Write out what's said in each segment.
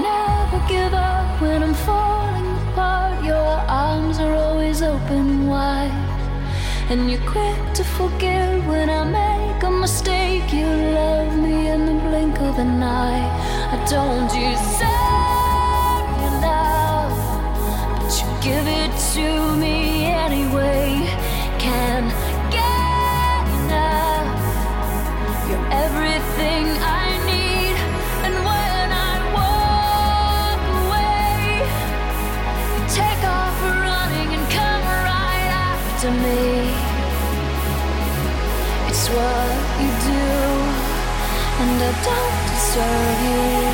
never give up when I'm falling apart. Your arms are always open wide. And you're quick to forgive when I make a mistake. You love me in the blink of an eye. I don't deserve your love, but you give it to me anyway. don't deserve you.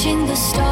Just catching the stars.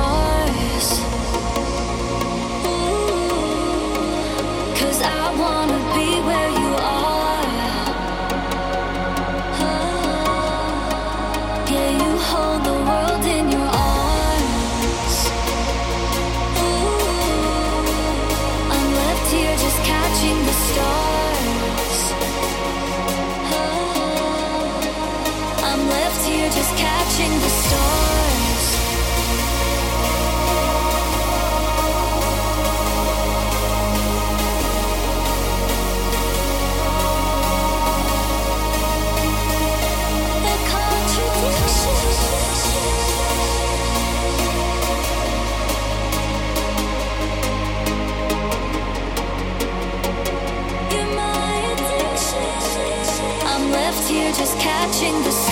Just catching the stars.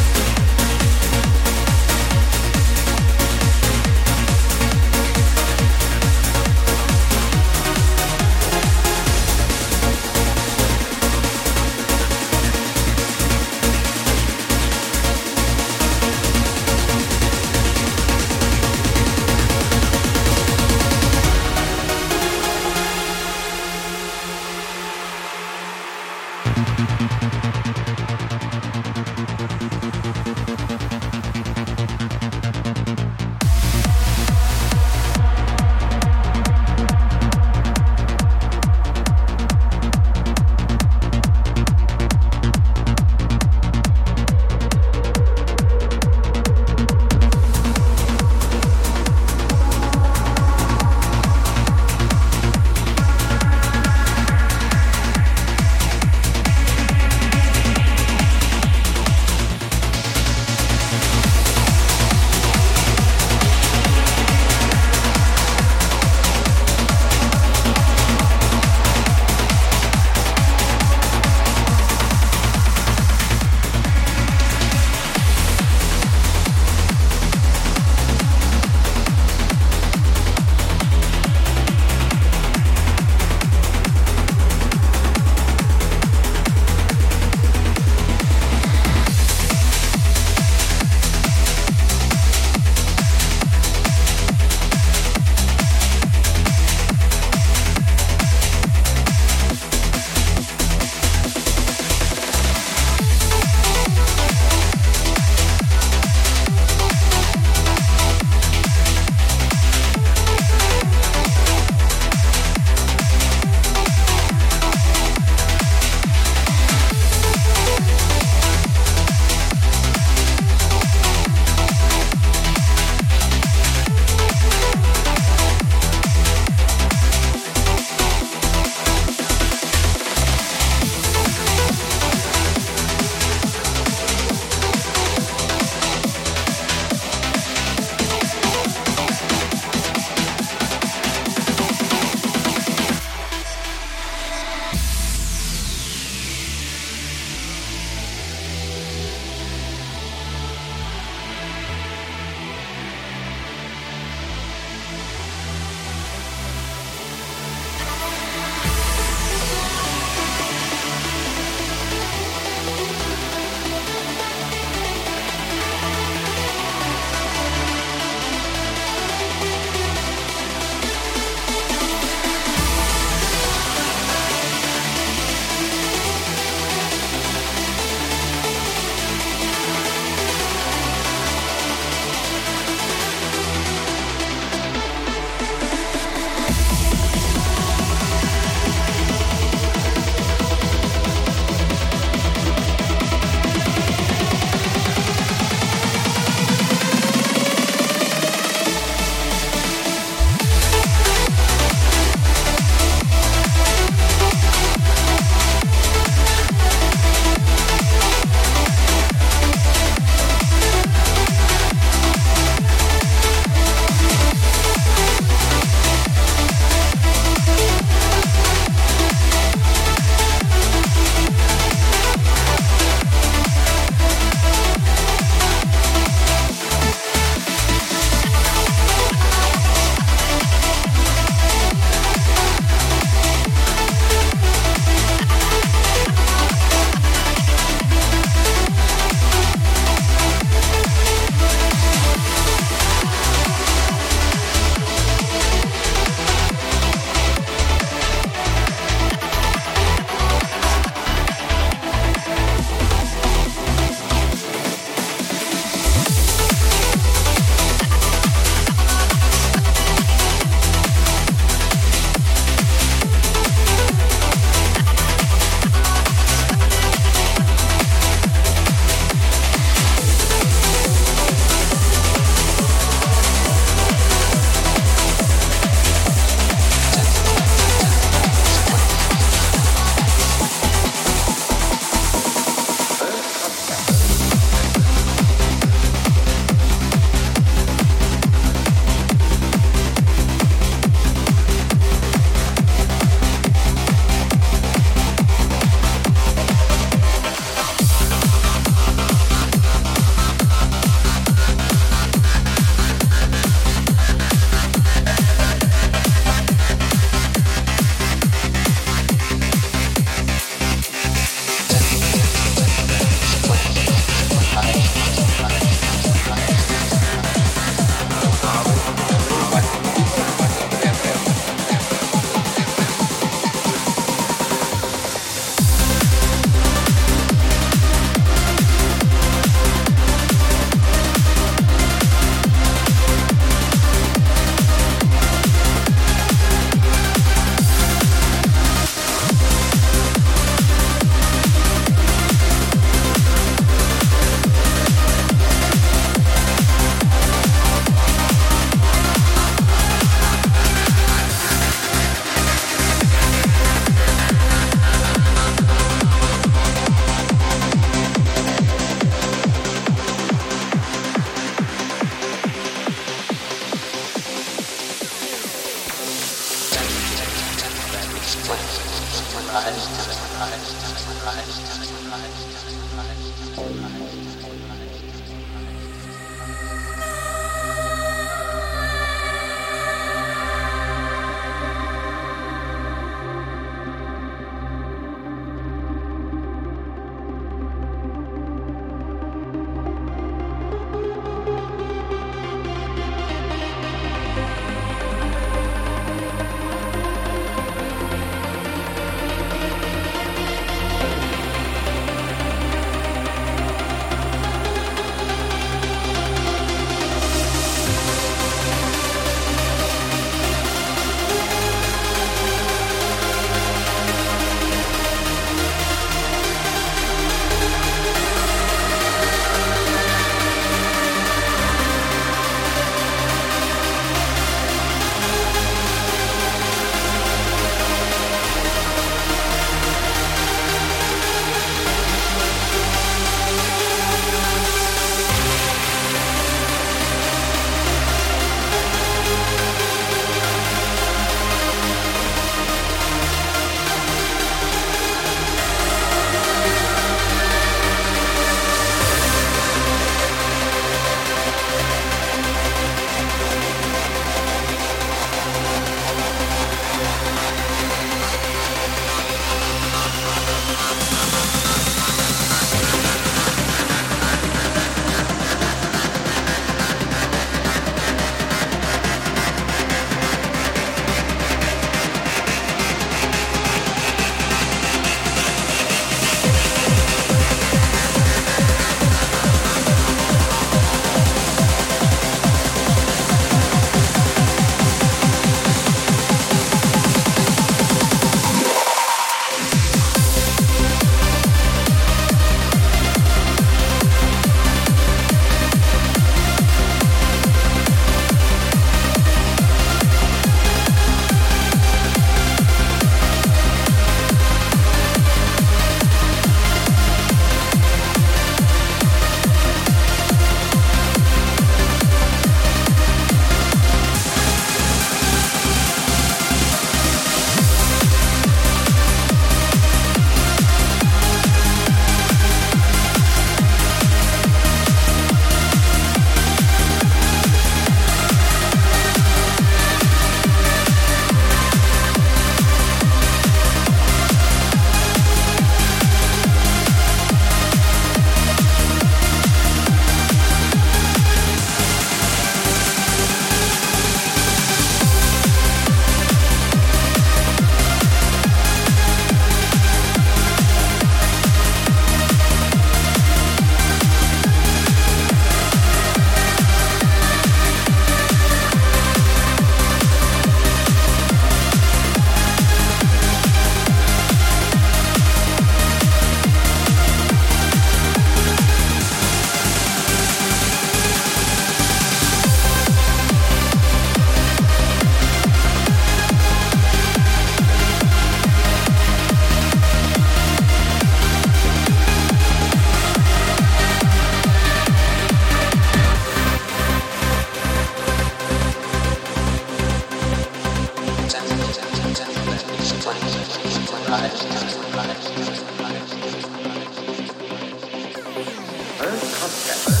Earth Concept.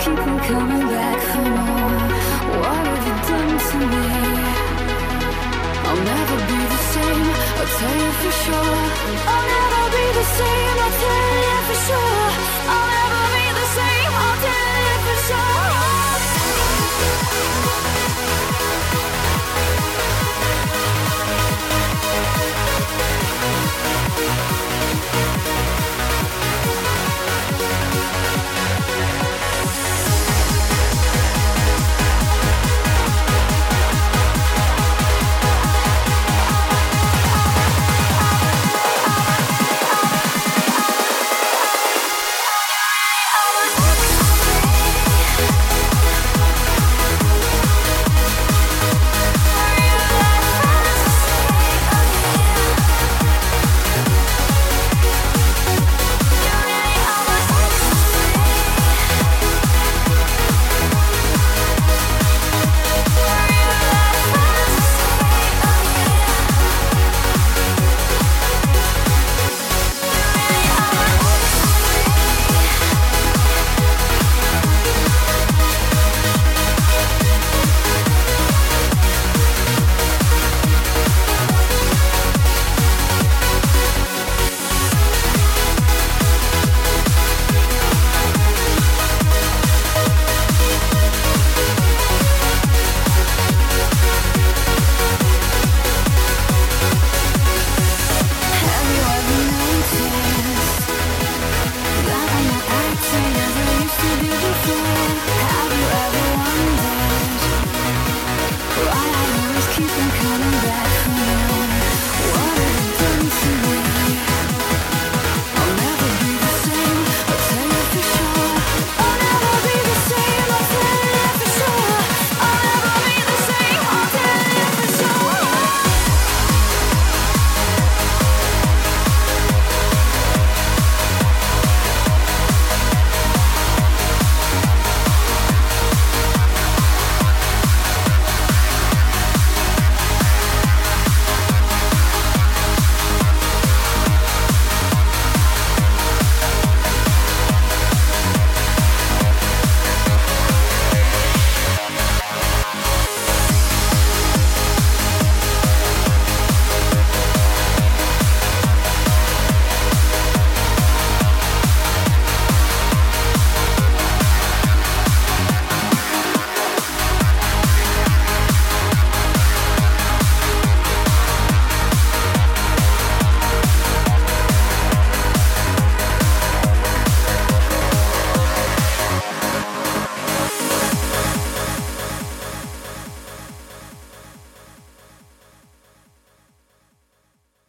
keep on coming back for more. What have you done to me? I'll never be the same. I'll tell you for sure. I'll never be the same. I'll tell you for sure.